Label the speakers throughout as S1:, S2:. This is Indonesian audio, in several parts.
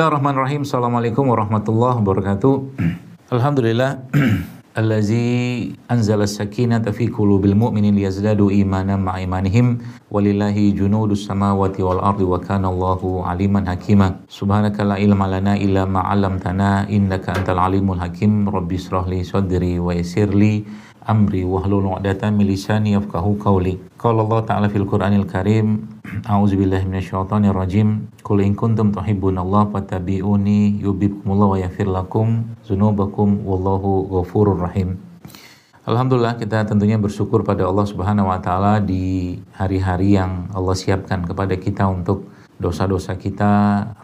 S1: Bismillahirrahmanirrahim. Assalamualaikum warahmatullahi wabarakatuh. Alhamdulillah. Allazi anzala sakinata fi qulubil mu'minin liyazdadu imanan ma'a imanihim walillahi junudus samawati wal ardi wa kana Allahu aliman hakima. Subhanaka la ilma lana illa ma 'allamtana innaka antal alimul hakim. Rabbi israh li sadri wa yassir li amri wahlul 'uqdatam min lisani yafqahu qawli. Qala Allah Ta'ala fil Qur'anil Karim A'udzu billahi minasyaitonir rajim. Qul in kuntum tuhibbunallaha fattabi'uni yuhibbukumullah wa yaghfir lakum dzunubakum wallahu ghafurur rahim. Alhamdulillah kita tentunya bersyukur pada Allah Subhanahu wa taala di hari-hari yang Allah siapkan kepada kita untuk dosa-dosa kita,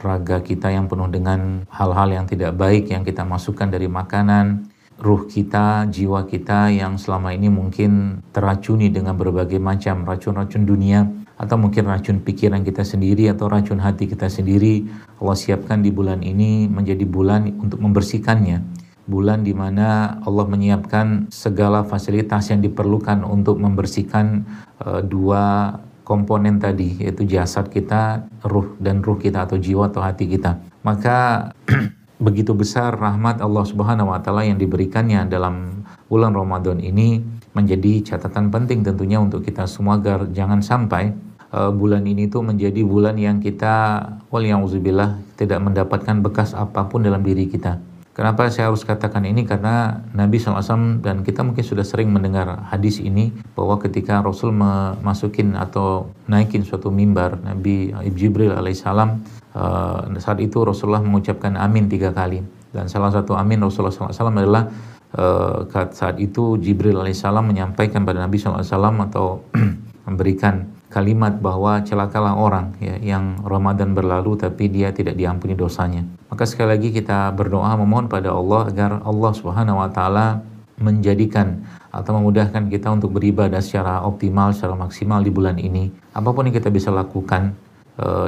S1: raga kita yang penuh dengan hal-hal yang tidak baik yang kita masukkan dari makanan, ruh kita, jiwa kita yang selama ini mungkin teracuni dengan berbagai macam racun-racun dunia atau mungkin racun pikiran kita sendiri atau racun hati kita sendiri Allah siapkan di bulan ini menjadi bulan untuk membersihkannya bulan di mana Allah menyiapkan segala fasilitas yang diperlukan untuk membersihkan uh, dua komponen tadi yaitu jasad kita, ruh dan ruh kita atau jiwa atau hati kita. Maka begitu besar rahmat Allah Subhanahu wa taala yang diberikannya dalam bulan Ramadan ini menjadi catatan penting tentunya untuk kita semua agar jangan sampai uh, bulan ini tuh menjadi bulan yang kita waliyauzubillah tidak mendapatkan bekas apa pun dalam diri kita. Kenapa saya harus katakan ini? Karena Nabi SAW dan kita mungkin sudah sering mendengar hadis ini bahwa ketika Rasul memasukin atau naikin suatu mimbar Nabi Jibril alaihissalam uh, saat itu Rasulullah mengucapkan amin tiga kali dan salah satu amin Rasulullah SAW adalah uh, saat itu Jibril alaihissalam menyampaikan pada Nabi SAW atau memberikan kalimat bahwa celakalah orang ya, yang Ramadan berlalu tapi dia tidak diampuni dosanya. Maka sekali lagi kita berdoa memohon pada Allah agar Allah Subhanahu wa taala menjadikan atau memudahkan kita untuk beribadah secara optimal, secara maksimal di bulan ini. Apa pun yang kita bisa lakukan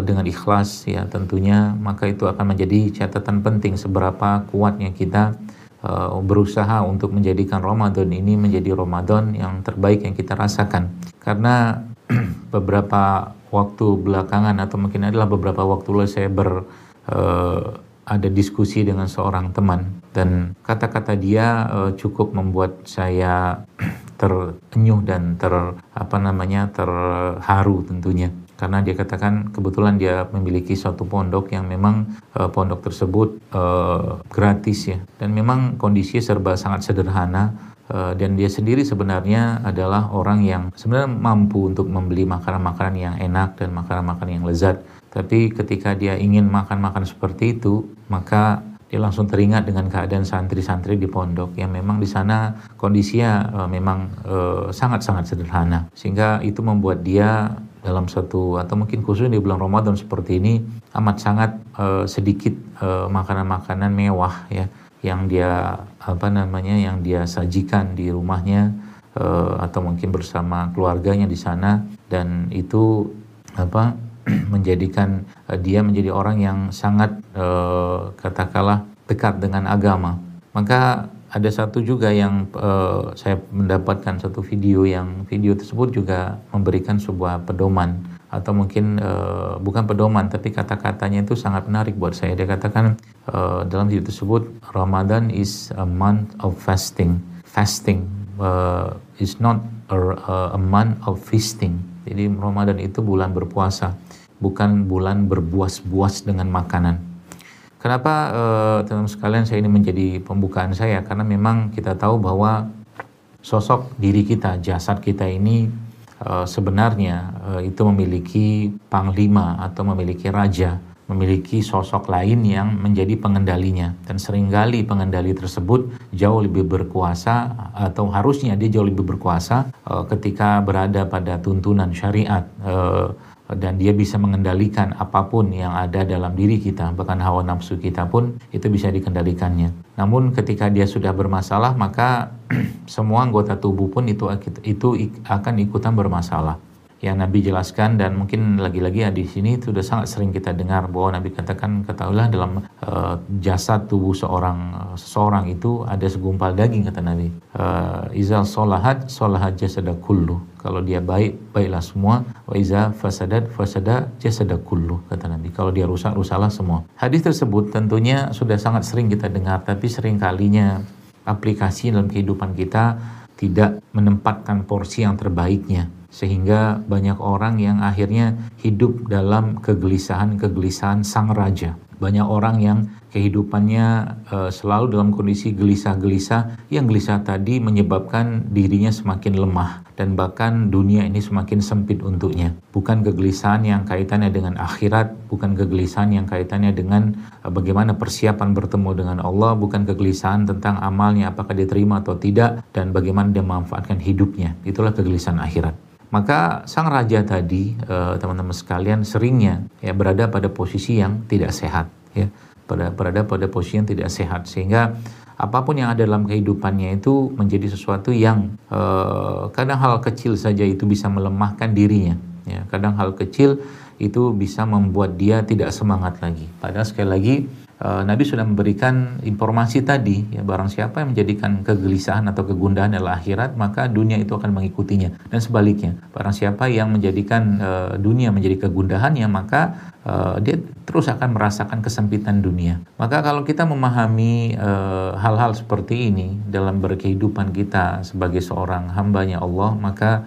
S1: dengan ikhlas ya tentunya maka itu akan menjadi catatan penting seberapa kuatnya kita uh, berusaha untuk menjadikan Ramadan ini menjadi Ramadan yang terbaik yang kita rasakan. Karena beberapa waktu belakangan atau mungkin adalah beberapa waktu lalu saya ber uh, ada diskusi dengan seorang teman dan kata-kata dia uh, cukup membuat saya terenyuh dan ter apa namanya terharu tentunya karena dia katakan kebetulan dia memiliki suatu pondok yang memang uh, pondok tersebut uh, gratis ya dan memang kondisi serba sangat sederhana Eh, dan dia sendiri sebenarnya adalah orang yang sebenarnya mampu untuk membeli makanan-makanan yang enak dan makanan-makanan yang lezat. Tapi ketika dia ingin makan-makan seperti itu, maka dia langsung teringat dengan keadaan santri-santri di pondok yang memang di sana kondisinya uh, memang uh, sangat-sangat sederhana sehingga itu membuat dia dalam satu atau mungkin khususnya di bulan Ramadan seperti ini amat sangat uh, sedikit makanan-makanan mewah ya yang dia apa namanya yang dia sajikan di rumahnya uh, atau mungkin bersama keluarganya di sana. Dan itu apa menjadikan uh, dia menjadi orang yang sangat uh, katakanlah dekat dengan agama. Maka ada satu juga yang uh, saya mendapatkan satu video yang video tersebut juga memberikan sebuah pedoman. Atau mungkin uh, bukan pedoman tapi kata-katanya itu sangat menarik buat saya. Dia katakan uh, dalam video tersebut Ramadan is a month of fasting. Fasting uh, is not a, a month of feasting. Jadi Ramadan itu bulan berpuasa bukan bulan berbuas-buas dengan makanan kenapa uh, teman sekalian saya ini menjadi pembukaan saya? Karena memang kita tahu bahwa sosok diri kita jasad kita ini uh, sebenarnya uh, itu memiliki panglima atau memiliki raja, memiliki sosok lain yang menjadi pengendalinya. Dan sering kali pengendali tersebut jauh lebih berkuasa atau harusnya dia jauh lebih berkuasa uh, ketika berada pada tuntunan syariat. Uh, dan dia bisa mengendalikan apa pun yang ada dalam diri kita, bahkan hawa nafsu kita pun itu bisa dikendalikannya. Namun ketika dia sudah bermasalah, maka semua anggota tubuh pun itu itu akan ikutan bermasalah. Yang Nabi jelaskan dan mungkin lagi-lagi ya di sini sudah sangat sering kita dengar bahwa Nabi katakan ketahuilah dalam uh, jasad tubuh seorang uh, seseorang itu ada segumpal daging kata Nabi. Uh, iza solahat solahat jasada kullu. Kalau dia baik, baiklah semua. Wa iza fasadat fasada jasada kullu kata Nabi. Kalau dia rusak, rusaklah semua. Hadis tersebut tentunya sudah sangat sering kita dengar tapi sering kalinya aplikasi dalam kehidupan kita tidak menempatkan porsi yang terbaiknya sehingga banyak orang yang akhirnya hidup dalam kegelisahan-kegelisahan sang raja. Banyak orang yang kehidupannya uh, selalu dalam kondisi gelisah-gelisah yang gelisah tadi menyebabkan dirinya semakin lemah dan bahkan dunia ini semakin sempit untuknya. Bukan kegelisahan yang kaitannya dengan akhirat, bukan kegelisahan yang kaitannya dengan uh, bagaimana persiapan bertemu dengan Allah, bukan kegelisahan tentang amalnya apakah diterima atau tidak dan bagaimana dia memanfaatkan hidupnya. Itulah kegelisahan akhirat. Maka sang raja tadi, eh, teman-teman sekalian, seringnya ya berada pada posisi yang tidak sehat, ya, pada berada pada posisi yang tidak sehat, sehingga apa pun yang ada dalam kehidupannya itu menjadi sesuatu yang uh, kadang hal kecil saja itu bisa melemahkan dirinya, ya, kadang hal kecil itu bisa membuat dia tidak semangat lagi. Padahal sekali lagi Eh, Nabi sudah memberikan informasi tadi ya barang siapa yang menjadikan kegelisahan atau kegundahan adalah akhirat maka dunia itu akan mengikutinya. Dan sebaliknya barang siapa yang menjadikan uh, dunia menjadi kegundahannya maka uh, dia terus akan merasakan kesempitan dunia. Maka kalau kita memahami hal-hal uh, seperti ini dalam berkehidupan kita sebagai seorang hambanya Allah maka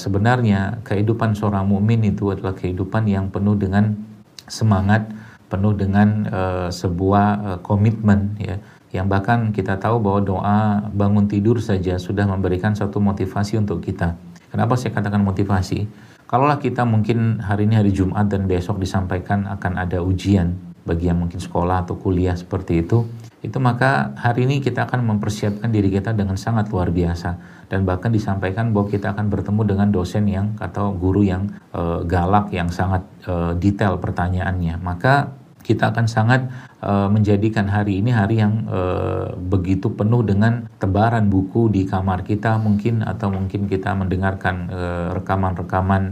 S1: sebenarnya kehidupan seorang mukmin itu adalah kehidupan yang penuh dengan semangat penuh dengan uh, sebuah uh, komitmen ya yang bahkan kita tahu bahwa doa bangun tidur saja sudah memberikan satu motivasi untuk kita. Kenapa saya katakan motivasi? Kalaulah kita mungkin hari ini hari Jumat dan besok disampaikan akan ada ujian bagi yang mungkin sekolah atau kuliah seperti itu, itu maka hari ini kita akan mempersiapkan diri kita dengan sangat luar biasa dan bahkan disampaikan bahwa kita akan bertemu dengan dosen yang atau guru yang e, galak yang sangat e, detail pertanyaannya. Maka kita akan sangat uh, menjadikan hari ini hari yang uh, begitu penuh dengan tebaran buku di kamar kita mungkin atau mungkin kita mendengarkan rekaman rekaman-rekaman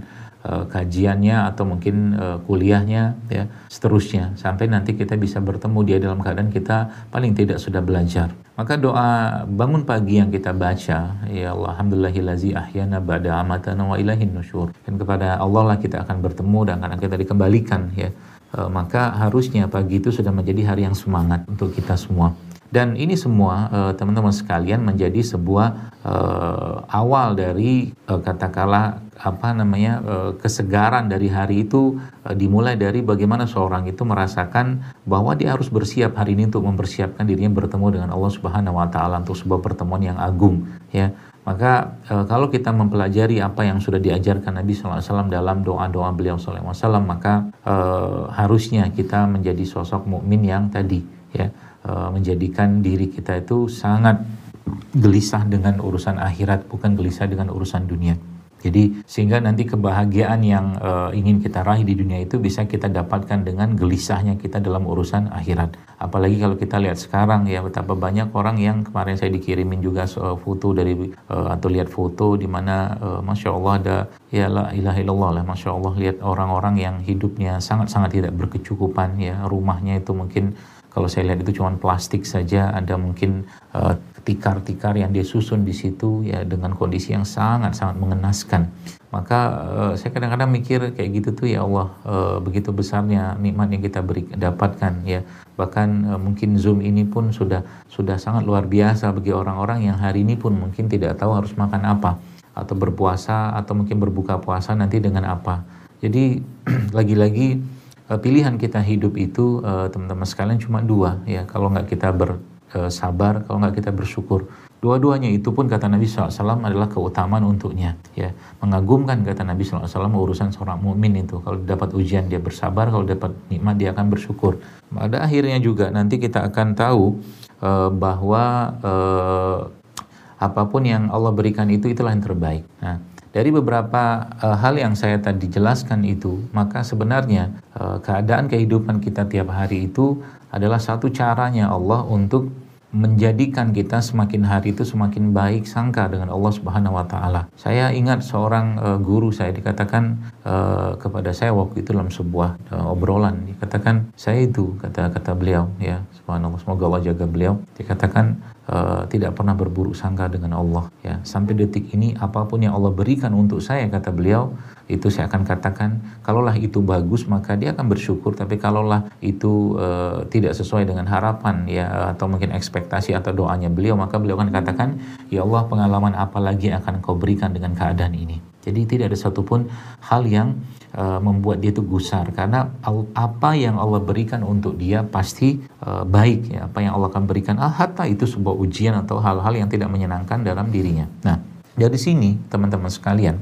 S1: uh, kajiannya atau mungkin kuliahnya ya seterusnya. Sampai nanti kita bisa bertemu dia dalam keadaan kita paling tidak sudah belajar. Maka doa bangun pagi yang kita baca ya Allah alhamdulillahilazi ahyana ba'da amatana wa ilahin nusyur. Dan kepada Allah lah kita akan bertemu dan akan kita dikembalikan ya maka harusnya pagi itu sudah menjadi hari yang semangat untuk kita semua. Dan ini semua e, teman-teman sekalian menjadi sebuah e, awal dari e, katakanlah apa namanya e, kesegaran dari hari itu e, dimulai dari bagaimana seorang itu merasakan bahwa dia harus bersiap hari ini untuk mempersiapkan dirinya bertemu dengan Allah Subhanahu wa taala untuk sebuah pertemuan yang agung ya maka e, kalau kita mempelajari apa yang sudah diajarkan Nabi SAW dalam doa-doa beliau SAW, maka e, harusnya kita menjadi sosok mukmin yang tadi ya e, menjadikan diri kita itu sangat gelisah dengan urusan akhirat, bukan gelisah dengan urusan dunia. Jadi sehingga nanti kebahagiaan yang uh, ingin kita raih di dunia itu bisa kita dapatkan dengan gelisahnya kita dalam urusan akhirat. Apalagi kalau kita lihat sekarang ya betapa banyak orang yang kemarin saya dikirimin juga foto dari uh, atau lihat foto di mana uh, masya Allah ada ya la ilaha illallah lah masya Allah lihat orang-orang yang hidupnya sangat-sangat tidak berkecukupan ya rumahnya itu mungkin kalau saya lihat itu cuma plastik saja ada mungkin uh, tikar-tikar yang dia susun di situ ya dengan kondisi yang sangat-sangat mengenaskan. Maka uh, saya kadang-kadang mikir kayak gitu tuh ya Allah uh, begitu besarnya nikmat yang kita beri dapatkan ya. Bahkan uh, mungkin Zoom ini pun sudah sudah sangat luar biasa bagi orang-orang yang hari ini pun mungkin tidak tahu harus makan apa atau berpuasa atau mungkin berbuka puasa nanti dengan apa. Jadi lagi-lagi pilihan kita hidup itu teman-teman sekalian cuma dua ya kalau nggak kita ber e, sabar, kalau nggak kita bersyukur. Dua-duanya itu pun kata Nabi SAW adalah keutamaan untuknya. Ya, mengagumkan kata Nabi SAW urusan seorang mukmin itu. Kalau dapat ujian dia bersabar, kalau dapat nikmat dia akan bersyukur. Pada akhirnya juga nanti kita akan tahu e, bahwa e, apa pun yang Allah berikan itu itulah yang terbaik. Nah, dari beberapa uh, hal yang saya tadi jelaskan itu, maka sebenarnya uh, keadaan kehidupan kita tiap hari itu adalah satu caranya Allah untuk menjadikan kita semakin hari itu semakin baik sangka dengan Allah Subhanahu wa taala. Saya ingat seorang uh, guru saya dikatakan uh, kepada saya waktu itu dalam sebuah uh, obrolan dikatakan saya itu kata kata beliau ya subhanallah. Semoga Allah jaga beliau. Dikatakan uh, tidak pernah berburuk sangka dengan Allah ya. Sampai detik ini apa pun yang Allah berikan untuk saya kata beliau itu saya akan katakan kalaulah itu bagus maka dia akan bersyukur. Tapi kalaulah itu uh, tidak sesuai dengan harapan ya atau mungkin ekspektasi atau doanya beliau maka beliau akan katakan ya Allah pengalaman apa lagi yang akan kau berikan dengan keadaan ini? Jadi tidak ada satupun hal yang uh, membuat dia itu gusar. Karena apa yang Allah berikan untuk dia pasti uh, baik ya. Apa yang Allah akan berikan. Ah hatta itu sebuah ujian atau hal-hal yang tidak menyenangkan dalam dirinya. Nah dari sini teman-teman sekalian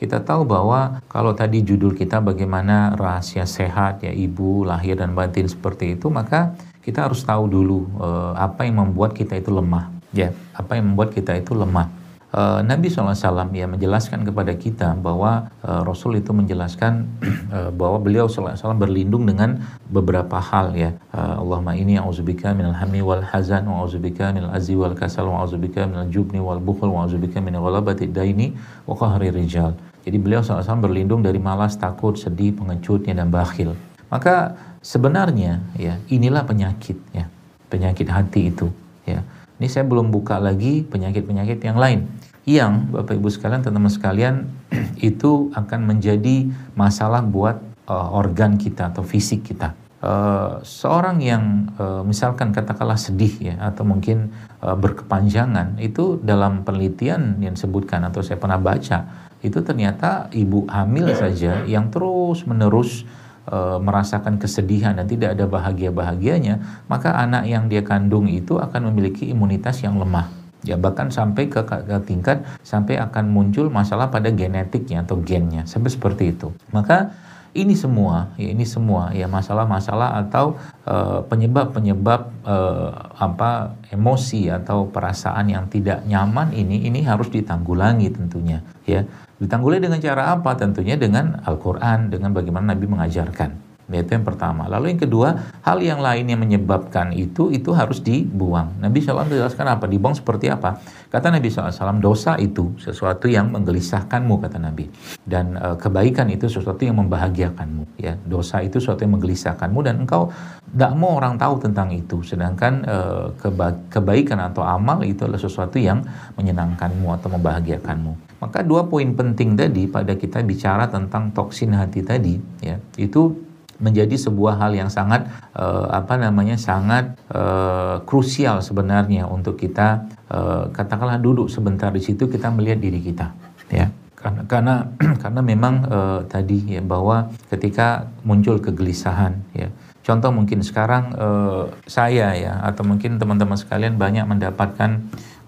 S1: kita tahu bahwa kalau tadi judul kita bagaimana rahasia sehat ya ibu lahir dan batin seperti itu, maka kita harus tahu dulu uh, apa yang membuat kita itu lemah, ya. Apa yang membuat kita itu lemah. Uh, Nabi SAW ya menjelaskan kepada kita bahwa uh, Rasul itu menjelaskan uh, bahwa beliau SAW berlindung dengan beberapa hal ya. Uh, Allahumma ini a'udzubika minal hammi wal hazan wa a'udzubika minal azzi wal kasal wa a'udzubika minal jubni wal bukhul wa a'udzubika min ghalabati daini wa qahri rijal. Jadi beliau SAW berlindung dari malas, takut, sedih, pengecutnya dan bakhil. Maka sebenarnya ya inilah penyakit ya, penyakit hati itu ya. Ini saya belum buka lagi penyakit-penyakit yang lain yang Bapak Ibu sekalian, teman-teman sekalian itu akan menjadi masalah buat uh, organ kita atau fisik kita. Uh, seorang yang uh, misalkan katakanlah sedih ya atau mungkin uh, berkepanjangan itu dalam penelitian yang disebutkan atau saya pernah baca itu ternyata ibu hamil saja yang terus menerus e, merasakan kesedihan dan tidak ada bahagia-bahagianya, maka anak yang dia kandung itu akan memiliki imunitas yang lemah. Ya bahkan sampai ke, ke tingkat sampai akan muncul masalah pada genetiknya atau gennya sampai seperti itu. Maka ini semua ya ini semua ya masalah-masalah atau eh, penyebab-penyebab uh, apa emosi atau perasaan yang tidak nyaman ini ini harus ditanggulangi tentunya ya Ditanggulangi dengan cara apa? Tentunya dengan Al-Quran, dengan bagaimana Nabi mengajarkan. Itu yang pertama. Lalu yang kedua, hal yang lain yang menyebabkan itu, itu harus dibuang. Nabi SAW menjelaskan apa? Dibuang seperti apa? Kata Nabi SAW, dosa itu sesuatu yang menggelisahkanmu, kata Nabi. Dan e, kebaikan itu sesuatu yang membahagiakanmu. Ya, Dosa itu sesuatu yang menggelisahkanmu dan engkau tidak mau orang tahu tentang itu. Sedangkan e, keba kebaikan atau amal itu adalah sesuatu yang menyenangkanmu atau membahagiakanmu. Maka dua poin penting tadi pada kita bicara tentang toksin hati tadi, ya, itu menjadi sebuah hal yang sangat uh, apa namanya sangat uh, krusial sebenarnya untuk kita uh, katakanlah duduk sebentar di situ kita melihat diri kita ya. Karena karena karena memang uh, tadi ya bahwa ketika muncul kegelisahan ya. Contoh mungkin sekarang uh, saya ya atau mungkin teman-teman sekalian banyak mendapatkan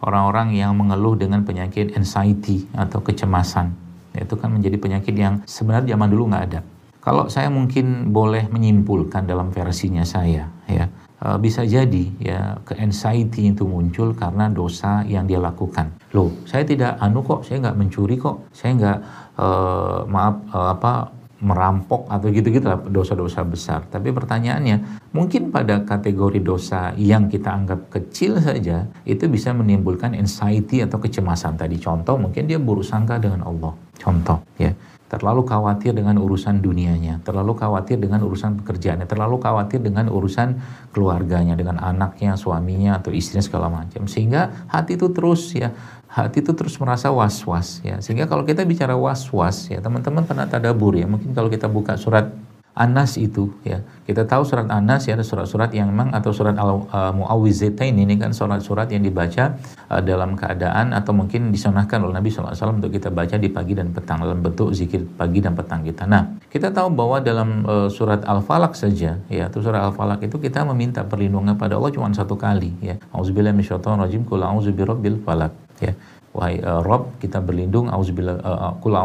S1: orang-orang yang mengeluh dengan penyakit anxiety atau kecemasan. Itu kan menjadi penyakit yang sebenarnya zaman dulu nggak ada kalau saya mungkin boleh menyimpulkan dalam versinya saya, ya e, bisa jadi ya ke anxiety itu muncul karena dosa yang dia lakukan. Loh, saya tidak anu kok, saya nggak mencuri kok, saya nggak uh, maaf uh, apa merampok atau gitu-gitu lah dosa-dosa besar. Tapi pertanyaannya, mungkin pada kategori dosa yang kita anggap kecil saja itu bisa menimbulkan anxiety atau kecemasan tadi. Contoh mungkin dia buruk sangka dengan Allah. Contoh ya terlalu khawatir dengan urusan dunianya, terlalu khawatir dengan urusan pekerjaannya, terlalu khawatir dengan urusan keluarganya, dengan anaknya, suaminya atau istrinya segala macam. Sehingga hati itu terus ya, hati itu terus merasa was-was ya. Sehingga kalau kita bicara was-was ya, teman-teman pernah tadabur ya. Mungkin kalau kita buka surat Anas itu ya kita tahu surat Anas ya ada surat-surat yang memang atau surat al uh, ini kan surat-surat yang dibaca uh, dalam keadaan atau mungkin disunahkan oleh Nabi SAW untuk kita baca di pagi dan petang dalam bentuk zikir pagi dan petang kita. Nah kita tahu bahwa dalam uh, surat Al Falak saja ya atau surat Al Falak itu kita meminta perlindungan pada Allah cuma satu kali ya. Auzubillahi minasyaitonirrajim qul a'udzu falak ya wahai uh, Rob kita berlindung auzubillah uh, kul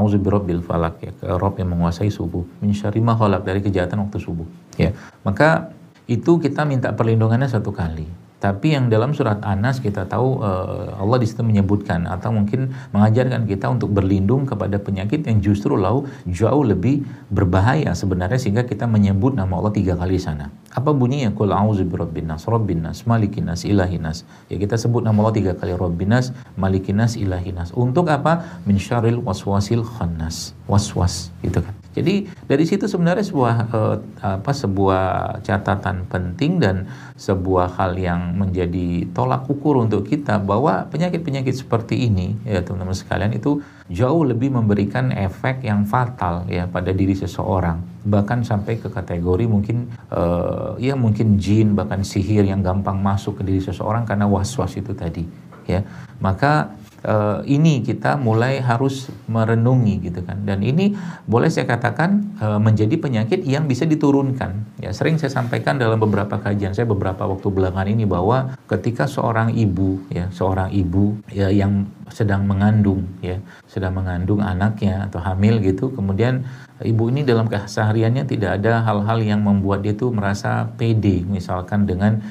S1: falak ya ke Rob yang menguasai subuh. Min syarri dari kejahatan waktu subuh ya. Maka itu kita minta perlindungannya satu kali Tapi yang dalam surat Anas kita tahu uh, Allah di situ menyebutkan atau mungkin mengajarkan kita untuk berlindung kepada penyakit yang justru lau jauh lebih berbahaya sebenarnya sehingga kita menyebut nama Allah tiga kali sana. Apa bunyinya? Qul a'udzu birabbin nas, rabbin nas. Ya kita sebut nama Allah tiga kali rabbin nas, malikin. Untuk apa? Min syarril waswasil khannas. Waswas gitu kan. Jadi dari situ sebenarnya sebuah uh, apa sebuah catatan penting dan sebuah hal yang menjadi tolak ukur untuk kita bahwa penyakit-penyakit seperti ini ya teman-teman sekalian itu jauh lebih memberikan efek yang fatal ya pada diri seseorang. Bahkan sampai ke kategori mungkin uh, ya mungkin jin bahkan sihir yang gampang masuk ke diri seseorang karena was-was itu tadi ya. Maka uh, ini kita mulai harus merenungi gitu kan. Dan ini boleh saya katakan uh, menjadi penyakit yang bisa diturunkan. Ya sering saya sampaikan dalam beberapa kajian saya beberapa waktu belakangan ini bahwa ketika seorang ibu ya seorang ibu ya yang sedang mengandung ya sedang mengandung anaknya atau hamil gitu kemudian ibu ini dalam kesehariannya tidak ada hal-hal yang membuat dia tuh merasa pede misalkan dengan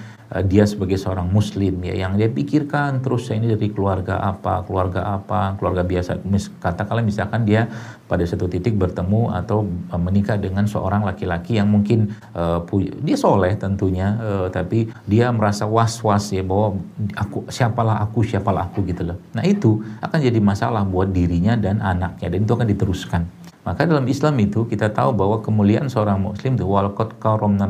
S1: dia sebagai seorang muslim ya yang dia pikirkan terus saya ini dari keluarga apa keluarga apa keluarga biasa. Katakanlah misalkan dia pada satu titik bertemu atau uh, menikah dengan seorang laki-laki yang mungkin uh, dia soleh tentunya uh, tapi dia merasa was-was ya bahwa aku siapalah aku siapalah aku gitu loh. Nah itu akan jadi masalah buat dirinya dan anaknya dan itu akan diteruskan maka dalam Islam itu kita tahu bahwa kemuliaan seorang muslim itu walqad karamna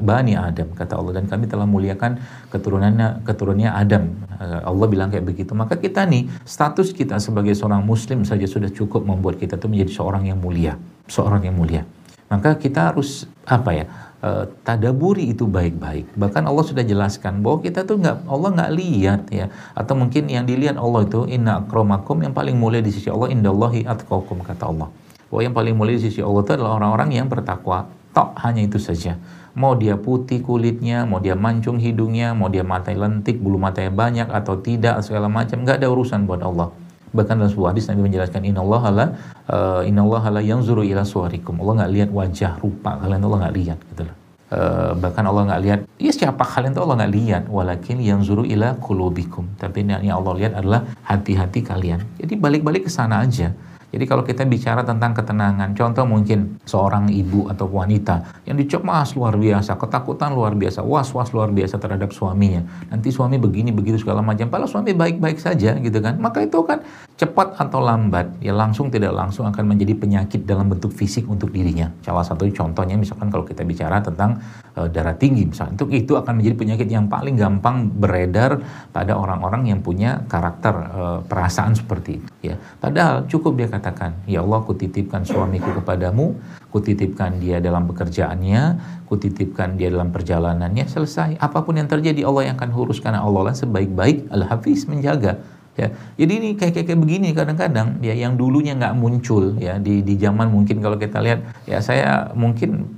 S1: bani Adam kata Allah dan kami telah muliakan keturunannya keturunannya Adam. Eh, Allah bilang kayak begitu. Maka kita nih status kita sebagai seorang muslim saja sudah cukup membuat kita itu menjadi seorang yang mulia, seorang yang mulia. Maka kita harus apa ya? Uh, tadaburi itu baik-baik. Bahkan Allah sudah jelaskan bahwa kita tuh nggak Allah nggak lihat ya, atau mungkin yang dilihat Allah itu inna akromakum yang paling mulia di sisi Allah indallahi atqakum kata Allah bahwa yang paling mulia di sisi Allah itu adalah orang-orang yang bertakwa. Tok hanya itu saja. Mau dia putih kulitnya, mau dia mancung hidungnya, mau dia matanya lentik, bulu matanya banyak atau tidak, segala macam, nggak ada urusan buat Allah. Bahkan dalam sebuah hadis Nabi menjelaskan Inna Allah la uh, Inna Allah la yang zuru ila suarikum. Allah nggak lihat wajah rupa kalian Allah nggak lihat gitu loh. Uh, bahkan Allah nggak lihat ya siapa kalian itu Allah nggak lihat walakin yang zuru ila kulubikum tapi yang Allah lihat adalah hati-hati kalian jadi balik-balik ke sana aja jadi kalau kita bicara tentang ketenangan, contoh mungkin seorang ibu atau wanita yang dicemas luar biasa, ketakutan luar biasa, was-was luar biasa terhadap suaminya. Nanti suami begini begitu segala macam, padahal suami baik-baik saja gitu kan. Maka itu kan cepat atau lambat ya langsung tidak langsung akan menjadi penyakit dalam bentuk fisik untuk dirinya. Salah satu contohnya misalkan kalau kita bicara tentang uh, darah tinggi misalnya itu itu akan menjadi penyakit yang paling gampang beredar pada orang-orang yang punya karakter uh, perasaan seperti itu ya. Padahal cukup dia katakan, "Ya Allah, kutitipkan suamiku kepadamu, kutitipkan dia dalam pekerjaannya, kutitipkan dia dalam perjalanannya, selesai. Apa pun yang terjadi Allah yang akan urus karena Allah lah sebaik-baik Al-Hafiz menjaga." Ya. Jadi ini kayak kayak, kayak begini kadang-kadang ya yang dulunya nggak muncul ya di di zaman mungkin kalau kita lihat ya saya mungkin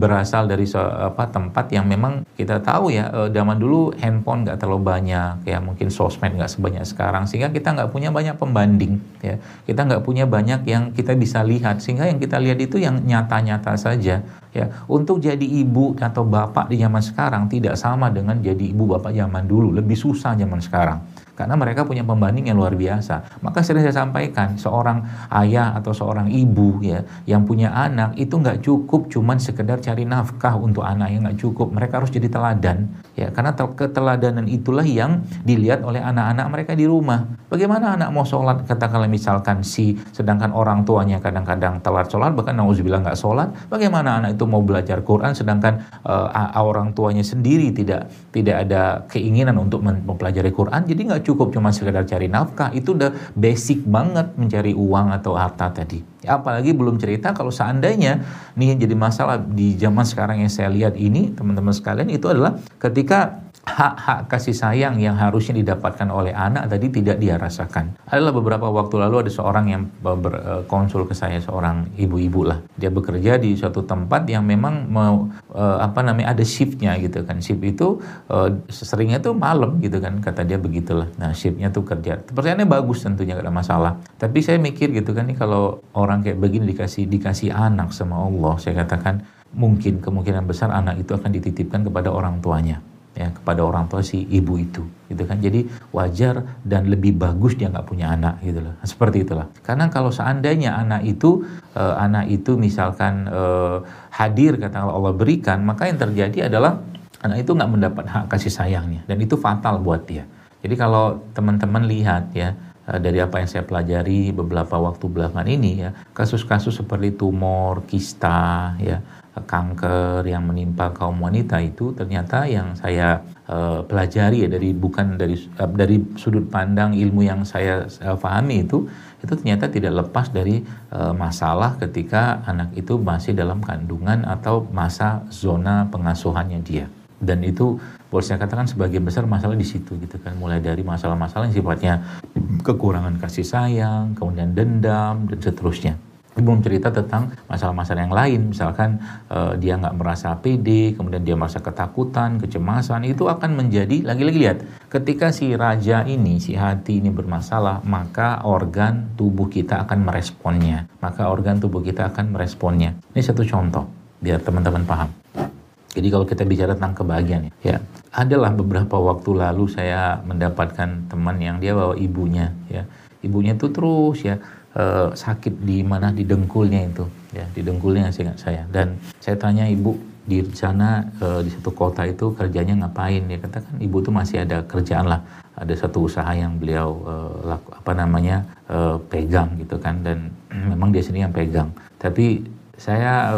S1: berasal dari apa tempat yang memang kita tahu ya eh, zaman dulu handphone nggak terlalu banyak ya mungkin sosmed nggak sebanyak sekarang sehingga kita nggak punya banyak pembanding ya. Kita nggak punya banyak yang kita bisa lihat sehingga yang kita lihat itu yang nyata-nyata saja ya. Untuk jadi ibu atau bapak di zaman sekarang tidak sama dengan jadi ibu bapak zaman dulu lebih susah zaman sekarang karena mereka punya pembanding yang luar biasa. Maka sering saya sampaikan, seorang ayah atau seorang ibu ya yang punya anak itu nggak cukup cuman sekedar cari nafkah untuk anak yang nggak cukup. Mereka harus jadi teladan ya karena keteladanan itulah yang dilihat oleh anak-anak mereka di rumah. Bagaimana anak mau sholat katakanlah misalkan si sedangkan orang tuanya kadang-kadang telat sholat bahkan nauzubillah nggak sholat. Bagaimana anak itu mau belajar Quran sedangkan uh, orang tuanya sendiri tidak tidak ada keinginan untuk mempelajari Quran jadi nggak cukup cuma sekedar cari nafkah itu udah basic banget mencari uang atau harta tadi apalagi belum cerita kalau seandainya nih jadi masalah di zaman sekarang yang saya lihat ini teman-teman sekalian itu adalah ketika hak-hak kasih sayang yang harusnya didapatkan oleh anak tadi tidak dia rasakan. Adalah beberapa waktu lalu ada seorang yang berkonsul ke saya seorang ibu-ibu lah. Dia bekerja di suatu tempat yang memang mau eh, apa namanya ada shiftnya gitu kan. Shift itu eh, seringnya tuh malam gitu kan kata dia begitulah. Nah shiftnya tuh kerja. Pertanyaannya bagus tentunya gak ada masalah. Tapi saya mikir gitu kan nih kalau orang kayak begini dikasih dikasih anak sama Allah, saya katakan mungkin kemungkinan besar anak itu akan dititipkan kepada orang tuanya ya kepada orang tua si ibu itu gitu kan. Jadi wajar dan lebih bagus dia nggak punya anak gitu loh. Seperti itulah. Karena kalau seandainya anak itu uh, anak itu misalkan uh, hadir kata Allah berikan maka yang terjadi adalah anak itu nggak mendapat hak kasih sayangnya. Dan itu fatal buat dia. Jadi kalau teman-teman lihat ya eh, dari apa yang saya pelajari beberapa waktu belakangan ini ya kasus-kasus seperti tumor kista ya kanker yang menimpa kaum wanita itu ternyata yang saya uh, pelajari ya dari bukan dari uh, dari sudut pandang ilmu yang saya uh, pahami itu itu ternyata tidak lepas dari uh, masalah ketika anak itu masih dalam kandungan atau masa zona pengasuhannya dia. Dan itu boleh saya katakan sebagian besar masalah di situ gitu kan. Mulai dari masalah-masalah yang sifatnya kekurangan kasih sayang kemudian dendam dan seterusnya belum cerita tentang masalah-masalah yang lain. Misalkan uh, dia nggak merasa pede kemudian dia merasa ketakutan kecemasan itu akan menjadi lagi-lagi lihat ketika si raja ini si hati ini bermasalah maka organ tubuh kita akan meresponnya. Maka organ tubuh kita akan meresponnya. Ini satu contoh biar teman-teman paham. Jadi kalau kita bicara tentang kebahagiaan ya, adalah beberapa waktu lalu saya mendapatkan teman yang dia bawa ibunya ya. Ibunya itu terus ya uh, sakit di mana di dengkulnya itu. Ya, di dengkulnya saya saya. Dan saya tanya ibu di sana uh, di satu kota itu kerjanya ngapain? Dia katakan ibu tuh masih ada kerjaan lah. Ada satu usaha yang beliau uh, laku, apa namanya pegang gitu kan. Dan memang dia sendiri yang pegang. Tapi saya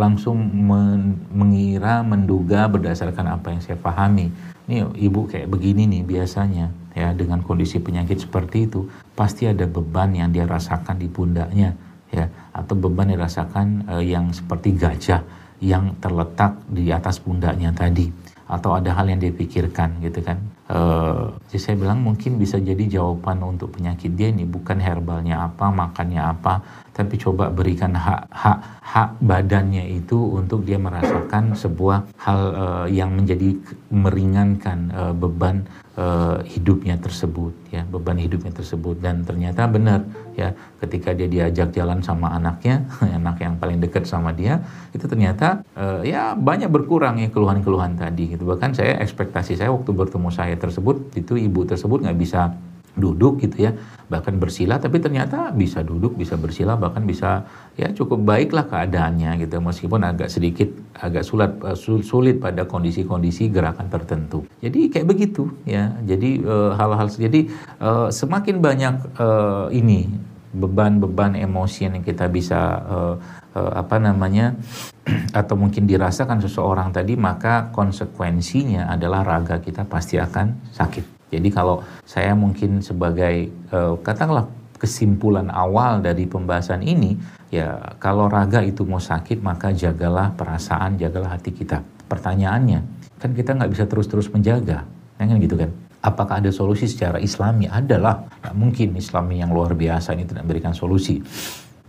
S1: langsung men mengira, menduga berdasarkan apa yang saya pahami. Ini ibu kayak begini nih biasanya ya dengan kondisi penyakit seperti itu pasti ada beban yang dia rasakan di pundaknya ya atau beban yang dirasakan uh, yang seperti gajah yang terletak di atas pundaknya tadi atau ada hal yang dia pikirkan gitu kan. Uh, jadi saya bilang mungkin bisa jadi jawaban untuk penyakit dia ini bukan herbalnya apa, makannya apa, tapi coba berikan hak hak hak badannya itu untuk dia merasakan sebuah hal uh, yang menjadi meringankan uh, beban uh, hidupnya tersebut ya beban hidupnya tersebut. Dan ternyata benar ya ketika dia diajak jalan sama anaknya anak yang paling dekat sama dia itu ternyata uh, ya banyak berkurang ya keluhan-keluhan tadi gitu. Bahkan saya ekspektasi saya waktu bertemu saya tersebut itu ibu tersebut nggak bisa duduk gitu ya. Bahkan bersila tapi ternyata bisa duduk bisa bersila bahkan bisa ya cukup baiklah keadaannya gitu. Meskipun agak sedikit agak sulit eh, sulit pada kondisi-kondisi gerakan tertentu. Jadi kayak begitu ya. Jadi eh, hal-hal uh, jadi uh, semakin banyak uh, ini beban-beban emosi yang kita bisa uh, uh, apa namanya atau mungkin dirasakan seseorang tadi maka konsekuensinya adalah raga kita pasti akan sakit jadi kalau saya mungkin sebagai uh, katakanlah kesimpulan awal dari pembahasan ini, ya kalau raga itu mau sakit maka jagalah perasaan, jagalah hati kita. Pertanyaannya, kan kita nggak bisa terus-terus menjaga, ya kan gitu kan? Apakah ada solusi secara Islami? Adalah, nggak mungkin Islami yang luar biasa ini tidak memberikan solusi.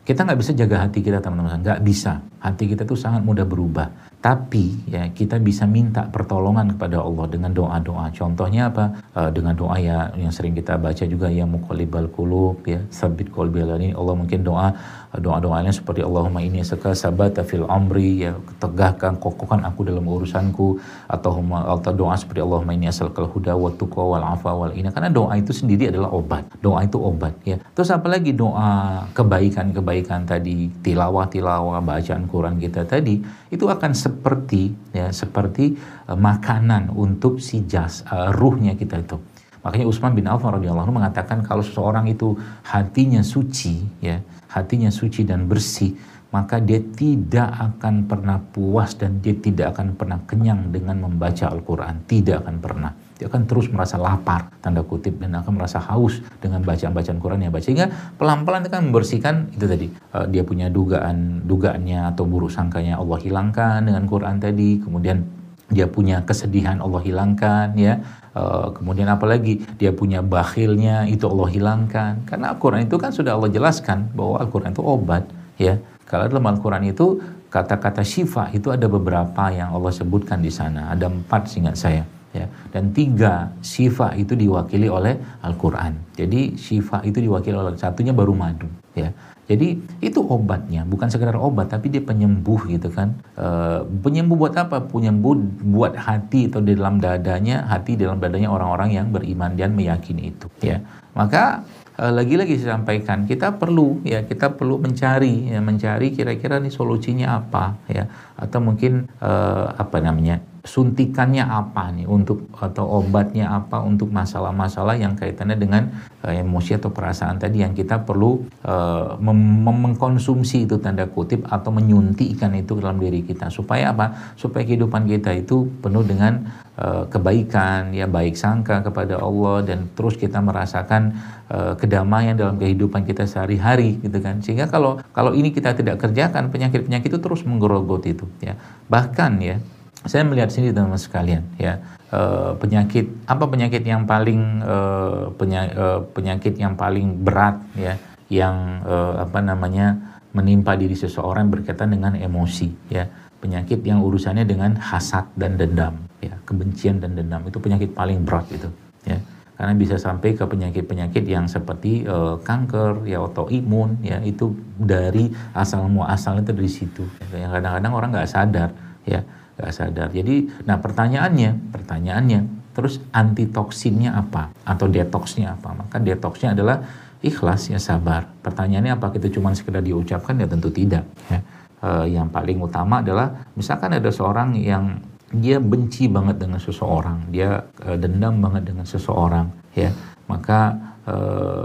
S1: Kita nggak bisa jaga hati kita teman-teman, nggak bisa. Hati kita tuh sangat mudah berubah. Tapi ya kita bisa minta pertolongan kepada Allah dengan doa-doa. Contohnya apa? Uh, dengan doa ya yang sering kita baca juga ya muqallibal qulub ya, sabit qalbi ini Allah mungkin doa doa-doanya seperti Allahumma ini seka sabata fil amri ya tegakkan kokohkan aku dalam urusanku. Atau atau doa seperti Allahumma ini asalkal huda wa tuqa wal afa wal ina. Karena doa itu sendiri adalah obat. Doa itu obat ya. Terus apalagi doa kebaikan-kebaikan tadi? Tilawah-tilawah bacaan Quran kita tadi itu akan seperti ya seperti uh, makanan untuk si jas uh, ruhnya kita itu. Makanya Utsman bin Affan radhiyallahu anhu mengatakan kalau seseorang itu hatinya suci ya hatinya suci dan bersih, maka dia tidak akan pernah puas dan dia tidak akan pernah kenyang dengan membaca Al-Quran. Tidak akan pernah. Dia akan terus merasa lapar, tanda kutip, dan akan merasa haus dengan bacaan-bacaan Quran yang baca. Sehingga pelan-pelan akan membersihkan itu tadi. Uh, dia punya dugaan, dugaannya atau buruk sangkanya Allah hilangkan dengan Quran tadi. Kemudian dia punya kesedihan Allah hilangkan ya. Uh, kemudian apalagi dia punya bakhilnya itu Allah hilangkan. Karena Al-Quran itu kan sudah Allah jelaskan bahwa Al-Quran itu obat ya. Kalau dalam Al-Quran itu kata-kata syifa itu ada beberapa yang Allah sebutkan di sana. Ada empat seingat saya ya dan tiga syifa itu diwakili oleh Al-Qur'an. Jadi syifa itu diwakili oleh satunya baru madu ya. Jadi itu obatnya, bukan sekedar obat, tapi dia penyembuh gitu kan. E, penyembuh buat apa? Penyembuh buat hati atau di dalam dadanya, hati di dalam dadanya orang-orang yang beriman dan meyakini itu. Ya, maka eh, lagi-lagi saya sampaikan kita perlu ya kita perlu mencari ya mencari kira-kira nih solusinya apa ya atau mungkin uh, apa namanya suntikannya apa nih untuk atau obatnya apa untuk masalah-masalah yang kaitannya dengan uh, emosi atau perasaan tadi yang kita perlu uh, mem mengkonsumsi itu tanda kutip atau menyuntikkan itu dalam diri kita. Supaya apa? Supaya kehidupan kita itu penuh dengan uh, kebaikan ya baik sangka kepada Allah dan terus kita merasakan uh, kedamaian dalam kehidupan kita sehari-hari gitu kan. Sehingga kalau kalau ini kita tidak kerjakan penyakit-penyakit itu terus menggerogoti itu ya. Bahkan ya saya melihat sini teman-teman sekalian ya uh, penyakit apa penyakit yang paling uh, penya, uh, penyakit yang paling berat ya yang uh, apa namanya menimpa diri seseorang berkaitan dengan emosi ya. Penyakit yang urusannya dengan hasad dan dendam ya. Kebencian dan dendam itu penyakit paling berat itu ya. Karena bisa sampai ke penyakit-penyakit yang seperti uh, kanker ya autoimun ya itu dari asal muasal itu dari situ. Yang kadang-kadang orang nggak sadar ya nggak sadar. Jadi, nah pertanyaannya, pertanyaannya, terus antitoksinnya apa atau detoxnya apa? Maka detoxnya adalah ikhlas ya sabar. Pertanyaannya apa kita cuma sekedar diucapkan ya tentu tidak. Ya. E, yang paling utama adalah misalkan ada seorang yang dia benci banget dengan seseorang, dia e, dendam banget dengan seseorang, ya maka e,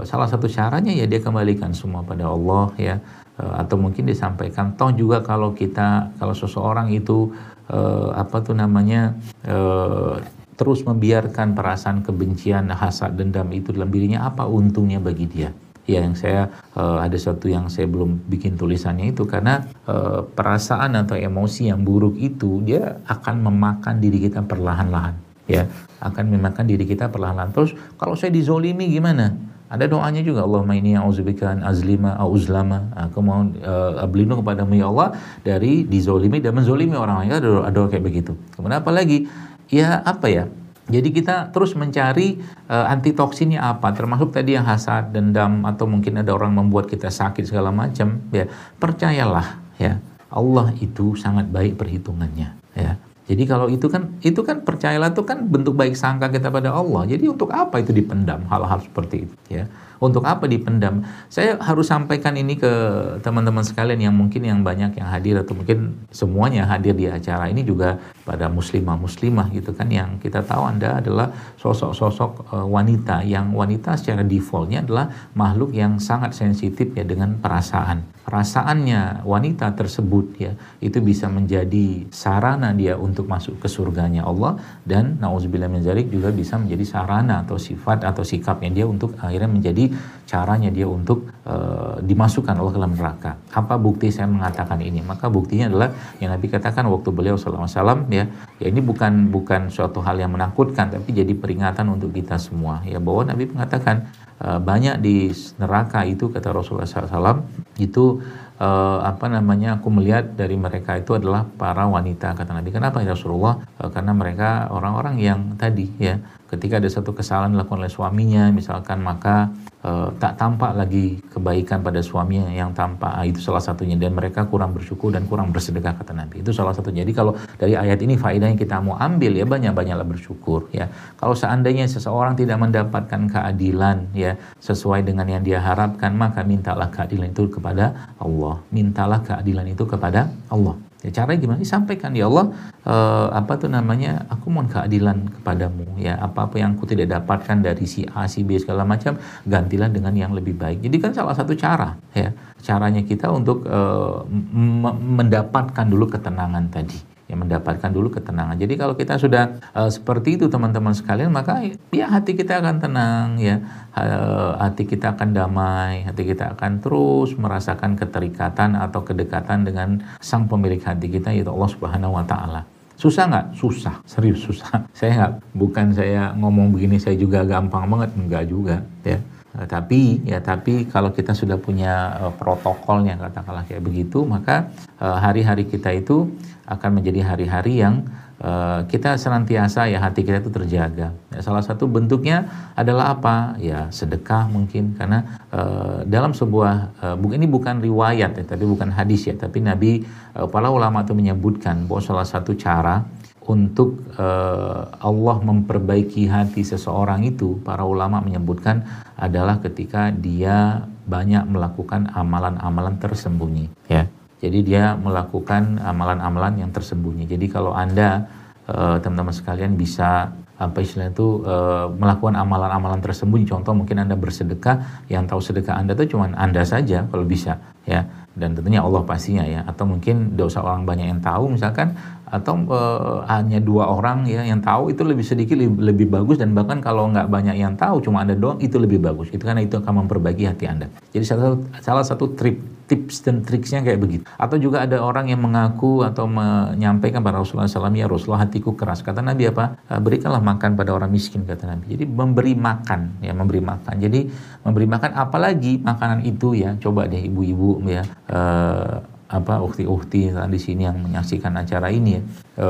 S1: salah satu caranya ya dia kembalikan semua pada Allah ya atau mungkin disampaikan toh juga kalau kita kalau seseorang itu uh, apa tuh namanya uh, terus membiarkan perasaan kebencian, hasad, dendam itu dalam dirinya apa untungnya bagi dia? Ya yang saya uh, ada satu yang saya belum bikin tulisannya itu karena uh, perasaan atau emosi yang buruk itu dia akan memakan diri kita perlahan-lahan ya. Akan memakan diri kita perlahan-lahan. Terus kalau saya dizolimi gimana ada doanya juga Allahumma inni a'udzubika an azlima au uzlama. Aku mau uh, berlindung kepadamu ya Allah dari dizolimi dan menzolimi orang lain. Ada doa kayak begitu. Kemudian apa lagi? Ya apa ya? Jadi kita terus mencari uh, antitoksinnya apa, termasuk tadi yang hasad, dendam, atau mungkin ada orang membuat kita sakit segala macam. Ya percayalah, ya Allah itu sangat baik perhitungannya. Ya jadi kalau itu kan itu kan percayalah itu kan bentuk baik sangka kita pada Allah. Jadi untuk apa itu dipendam hal-hal seperti itu ya? Untuk apa dipendam? Saya harus sampaikan ini ke teman-teman sekalian yang mungkin yang banyak yang hadir atau mungkin semuanya hadir di acara ini juga pada muslimah muslimah gitu kan yang kita tahu Anda adalah sosok-sosok uh, wanita yang wanita secara defaultnya adalah makhluk yang sangat sensitif ya dengan perasaan perasaannya wanita tersebut ya itu bisa menjadi sarana dia untuk masuk ke surganya Allah dan nauzubillah min juga bisa menjadi sarana atau sifat atau sikapnya dia untuk akhirnya menjadi caranya dia untuk uh, dimasukkan Allah ke dalam neraka. Apa bukti saya mengatakan ini? Maka buktinya adalah yang Nabi katakan waktu beliau wasallam ya, ya ini bukan bukan suatu hal yang menakutkan tapi jadi peringatan untuk kita semua ya bahwa Nabi mengatakan banyak di neraka itu kata Rasulullah SAW itu uh, apa namanya aku melihat dari mereka itu adalah para wanita kata Nabi. Kenapa ya Rasulullah? Uh, karena mereka orang-orang yang tadi ya ketika ada satu kesalahan dilakukan oleh suaminya misalkan maka uh, tak tampak lagi kebaikan pada suaminya yang tampak. Uh, itu salah satunya. Dan mereka kurang bersyukur dan kurang bersedekah kata Nabi. Itu salah satunya. Jadi kalau dari ayat ini faedah yang kita mau ambil ya banyak-banyaklah bersyukur ya. Kalau seandainya seseorang tidak mendapatkan keadilan ya sesuai dengan yang dia harapkan maka mintalah keadilan itu kepada Allah. Mintalah keadilan itu kepada Allah Ya, caranya gimana? Sampaikan ya Allah uh, apa tuh namanya? Aku mohon keadilan kepadamu ya. Apa-apa yang aku tidak dapatkan dari si A, si B segala macam, gantilah dengan yang lebih baik. Jadi kan salah satu cara ya. Caranya kita untuk uh, mendapatkan dulu ketenangan tadi ya mendapatkan dulu ketenangan. Jadi kalau kita sudah uh, seperti itu teman-teman sekalian, maka ya hati kita akan tenang ya, uh, hati kita akan damai, hati kita akan terus merasakan keterikatan atau kedekatan dengan sang pemilik hati kita yaitu Allah Subhanahu wa taala. Susah nggak? Susah, serius susah. Saya nggak, bukan saya ngomong begini saya juga gampang banget, enggak juga ya. Uh, tapi ya tapi kalau kita sudah punya uh, protokolnya katakanlah kayak begitu maka hari-hari kita itu akan menjadi hari-hari yang uh, kita senantiasa ya hati kita itu terjaga. Ya, salah satu bentuknya adalah apa? Ya sedekah mungkin karena uh, dalam sebuah uh, ini bukan riwayat ya, tapi bukan hadis ya, tapi Nabi uh, para ulama itu menyebutkan bahwa salah satu cara untuk uh, Allah memperbaiki hati seseorang itu para ulama menyebutkan adalah ketika dia banyak melakukan amalan-amalan tersembunyi ya jadi dia melakukan amalan-amalan yang tersembunyi. Jadi kalau anda uh, teman-teman sekalian bisa apa istilahnya itu uh, melakukan amalan-amalan tersembunyi. Contoh mungkin anda bersedekah yang tahu sedekah anda itu cuma anda saja kalau bisa ya. Dan tentunya Allah pastinya ya. Atau mungkin usah orang banyak yang tahu misalkan atau uh, hanya dua orang ya yang tahu itu lebih sedikit lebih, lebih bagus. Dan bahkan kalau nggak banyak yang tahu cuma anda doang itu lebih bagus. Itu karena itu akan memperbaiki hati anda. Jadi salah satu salah satu trip tips dan triksnya kayak begitu. Atau juga ada orang yang mengaku atau menyampaikan pada Rasulullah SAW ya Rasulullah hatiku keras. Kata Nabi apa? Eh, berikanlah makan pada orang miskin kata Nabi. Jadi memberi makan ya memberi makan. Jadi memberi makan apalagi makanan itu ya coba deh ibu-ibu ya uh, apa ukti-ukti di sini yang menyaksikan acara ini ya. E,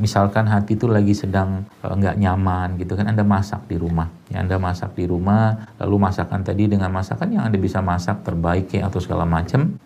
S1: misalkan hati itu lagi sedang e, nggak e, nyaman gitu kan anda masak di rumah ya anda masak di rumah lalu masakan tadi dengan masakan yang anda bisa masak terbaik ya atau segala macam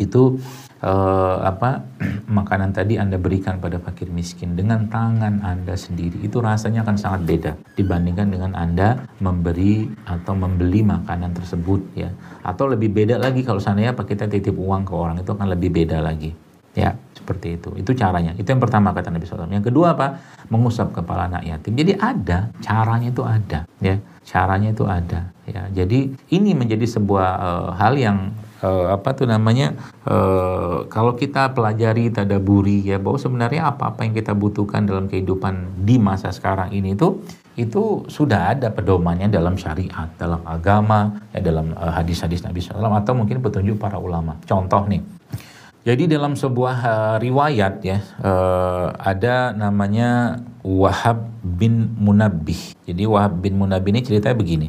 S1: itu uh, apa makanan tadi Anda berikan pada fakir miskin. Dengan tangan Anda sendiri itu rasanya akan sangat beda dibandingkan dengan Anda memberi atau membeli makanan tersebut ya. Atau lebih beda lagi kalau seandainya apa kita titip uang ke orang itu akan lebih beda lagi. Ya seperti itu. Itu caranya. Itu yang pertama kata Nabi SAW yang kedua apa? Mengusap kepala anak yatim. Jadi ada caranya itu ada ya. Caranya itu ada ya. Jadi ini menjadi sebuah uh, hal yang uh, apa tuh namanya uh, kalau kita pelajari tadaburi ya bahwa sebenarnya apa-apa yang kita butuhkan dalam kehidupan di masa sekarang ini itu itu sudah ada pedomannya dalam syariat, dalam agama, ya dalam uh, hadis-hadis Nabi SAW atau mungkin petunjuk para ulama. Contoh nih, jadi dalam sebuah uh, riwayat ya uh, ada namanya Wahab bin Munabbih. Jadi Wahab bin Munabbih ini ceritanya begini.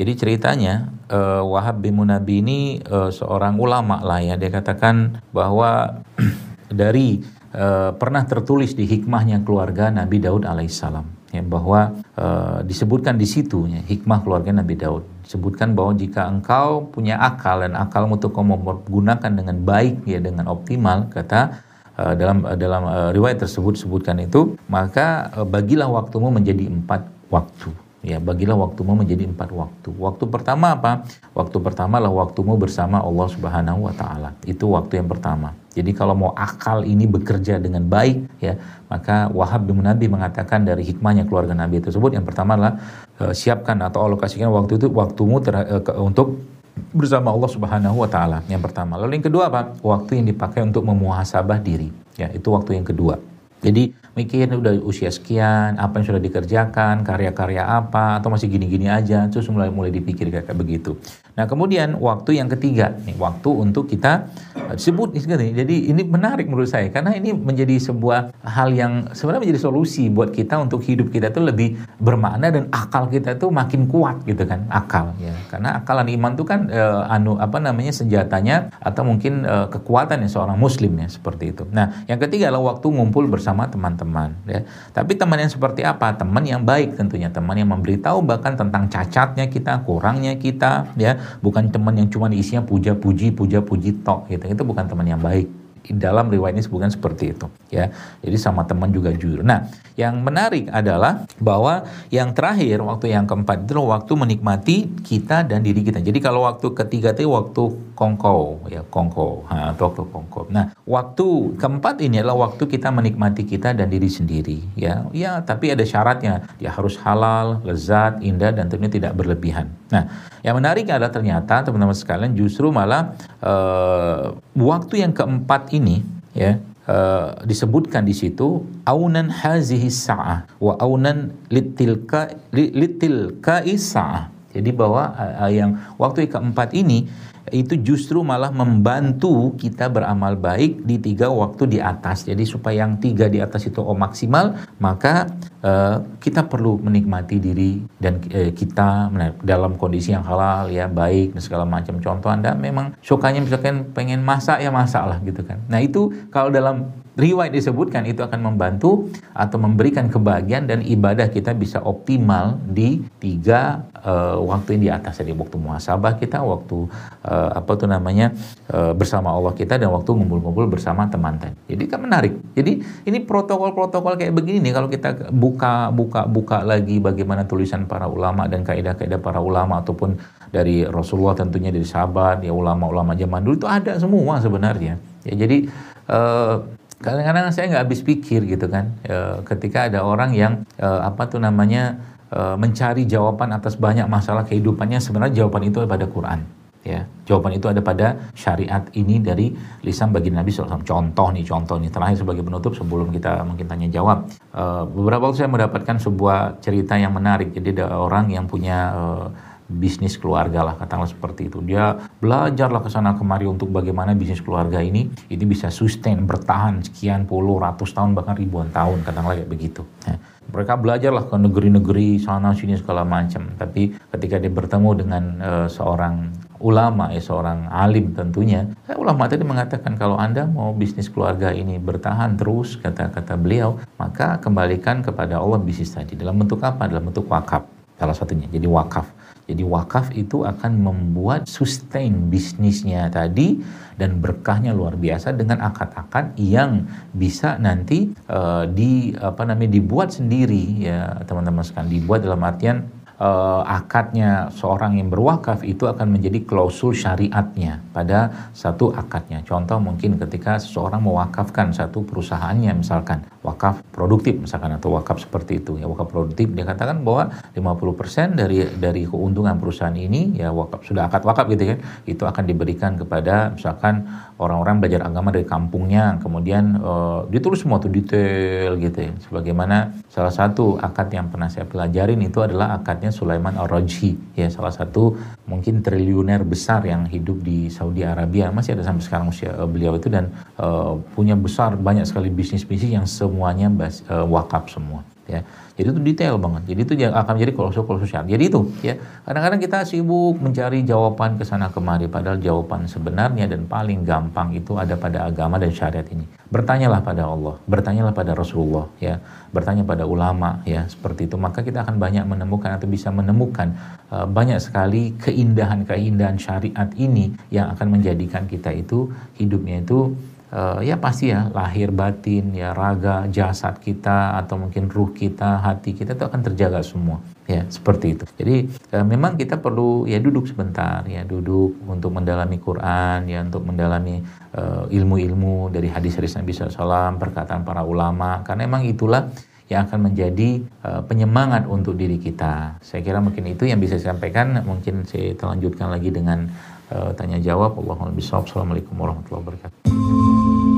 S1: Jadi ceritanya uh, Wahab bin Munabi ini uh, seorang ulama lah ya. Dia katakan bahwa dari uh, pernah tertulis di hikmahnya keluarga Nabi Daud alaihissalam. Ya bahwa uh, disebutkan di situ ya, hikmah keluarga Nabi Daud. Disebutkan bahwa jika engkau punya akal dan akalmu untuk kau menggunakan dengan baik ya dengan optimal kata uh, dalam dalam uh, riwayat tersebut sebutkan itu maka uh, bagilah waktumu menjadi empat waktu Ya, bagilah waktumu menjadi empat waktu. Waktu pertama apa? Waktu pertama lah waktumu bersama Allah Subhanahu wa taala. Itu waktu yang pertama. Jadi kalau mau akal ini bekerja dengan baik ya, maka Wahab bin Nabi mengatakan dari hikmahnya keluarga Nabi tersebut yang pertama adalah e, siapkan atau alokasikan waktu itu waktumu ter, e, ke, untuk bersama Allah Subhanahu wa taala. Yang pertama. Lalu yang kedua apa? Waktu yang dipakai untuk memuhasabah diri. Ya, itu waktu yang kedua. Jadi mikir udah usia sekian, apa yang sudah dikerjakan, karya-karya apa, atau masih gini-gini aja, terus mulai mulai dipikir kayak, kayak begitu. Nah kemudian waktu yang ketiga, nih, waktu untuk kita uh, sebut Jadi ini menarik menurut saya karena ini menjadi sebuah hal yang sebenarnya menjadi solusi buat kita untuk hidup kita itu lebih bermakna dan akal kita itu makin kuat gitu kan akal ya. Karena akal dan iman itu kan uh, anu apa namanya senjatanya atau mungkin uh, kekuatan ya seorang muslim ya seperti itu. Nah yang ketiga adalah waktu ngumpul bersama teman-teman ya. Tapi teman yang seperti apa? Teman yang baik tentunya teman yang memberitahu bahkan tentang cacatnya kita, kurangnya kita ya bukan teman yang cuma isinya puja-puji, puja-puji tok gitu. Itu bukan teman yang baik dalam riwayat ini sebutkan seperti itu ya. Jadi sama teman juga jujur. Nah yang menarik adalah bahwa yang terakhir waktu yang keempat itu waktu menikmati kita dan diri kita. Jadi kalau waktu ketiga itu waktu kongko ya kongko. Ha, atau waktu kongko. Nah waktu keempat ini adalah waktu kita menikmati kita dan diri sendiri ya. Ya tapi ada syaratnya. Dia harus halal lezat indah dan tentunya tidak berlebihan. Nah yang menarik adalah ternyata teman-teman sekalian justru malah uh, waktu yang keempat ini ya uh, disebutkan di situ aunan hazihi sa'ah wa aunan litilka litilka sa'ah. Jadi bahwa uh, yang waktu keempat ini itu justru malah membantu kita beramal baik di tiga waktu di atas. Jadi supaya yang tiga di atas itu oh maksimal, maka uh, kita perlu menikmati diri dan uh, kita dalam kondisi yang halal ya baik dan segala macam. Contoh anda memang sukanya misalkan pengen masak ya masak lah gitu kan. Nah itu kalau dalam riwayat disebutkan itu akan membantu atau memberikan kebahagiaan dan ibadah kita bisa optimal di tiga uh, waktu yang di atas jadi waktu muhasabah kita waktu uh, apa tuh namanya uh, bersama Allah kita dan waktu ngumpul-ngumpul bersama teman tadi. Jadi kan menarik. Jadi ini protokol-protokol kayak begini nih kalau kita buka buka buka lagi bagaimana tulisan para ulama dan kaidah-kaidah para ulama ataupun dari Rasulullah tentunya dari sahabat ya ulama-ulama zaman dulu. Itu ada semua sebenarnya. Ya jadi uh, kadang-kadang saya nggak habis pikir gitu kan. E, ketika ada orang yang e, apa tuh namanya e, mencari jawaban atas banyak masalah kehidupannya sebenarnya jawaban itu ada pada Quran ya jawaban itu ada pada syariat ini dari lisan bagi Nabi SAW contoh nih contoh nih terakhir sebagai penutup sebelum kita mungkin tanya jawab. E, beberapa waktu saya mendapatkan sebuah cerita yang menarik. Jadi ada orang yang punya e, bisnis keluarga lah katakanlah seperti itu. Dia belajarlah ke sana kemari untuk bagaimana bisnis keluarga ini ini bisa sustain bertahan sekian puluh ratus tahun bahkan ribuan tahun katakanlah kayak begitu. Ya. mereka belajarlah ke negeri-negeri sana sini segala macam. Tapi ketika dia bertemu dengan uh, seorang ulama ya seorang alim tentunya eh, ulama tadi mengatakan kalau anda mau bisnis keluarga ini bertahan terus kata-kata beliau maka kembalikan kepada Allah bisnis tadi. Dalam bentuk apa? Dalam bentuk wakaf salah satunya. Jadi wakaf jadi wakaf itu akan membuat sustain bisnisnya tadi dan berkahnya luar biasa dengan akad-akad yang bisa nanti uh, di apa namanya dibuat sendiri ya teman-teman sekalian. Dibuat dalam artian uh, akadnya seorang yang berwakaf itu akan menjadi klausul syariatnya pada satu akadnya. Contoh mungkin ketika seseorang mewakafkan satu perusahaannya misalkan wakaf produktif misalkan atau wakaf seperti itu ya wakaf produktif dia katakan bahwa 50% dari dari keuntungan perusahaan ini ya wakaf sudah akad wakaf gitu kan itu akan diberikan kepada misalkan orang-orang belajar agama dari kampungnya kemudian uh, ditulis semua tuh detail gitu ya sebagaimana salah satu akad yang pernah saya pelajarin itu adalah akadnya Sulaiman Ar-Rajhi ya salah satu mungkin triliuner besar yang hidup di Saudi Arabia. Masih ada sampai sekarang usia uh, beliau itu dan uh, punya besar banyak sekali bisnis-bisnis yang semuanya bas, uh, wakaf semua ya. Jadi itu detail banget. Jadi itu akan menjadi klausul syarat jadi itu ya. Kadang-kadang kita sibuk mencari jawaban ke sana kemari padahal jawaban sebenarnya dan paling gampang itu ada pada agama dan syariat ini. Bertanyalah pada Allah bertanyalah pada Rasulullah ya. Bertanya pada ulama ya seperti itu. Maka kita akan banyak menemukan atau bisa menemukan uh, banyak sekali keindahan-keindahan syariat ini yang akan menjadikan kita itu hidupnya itu uh, ya pasti ya lahir batin ya raga jasad kita atau mungkin ruh kita hati kita itu akan terjaga semua ya seperti itu jadi uh, memang kita perlu ya duduk sebentar ya duduk untuk mendalami Quran ya untuk mendalami uh, ilmu-ilmu dari hadis-hadis Nabi SAW perkataan para ulama karena memang itulah yang akan menjadi uh, penyemangat untuk diri kita. Saya kira mungkin itu yang bisa saya sampaikan. Mungkin saya lanjutkan lagi dengan tanya jawab. Allahumma Assalamualaikum warahmatullahi wabarakatuh.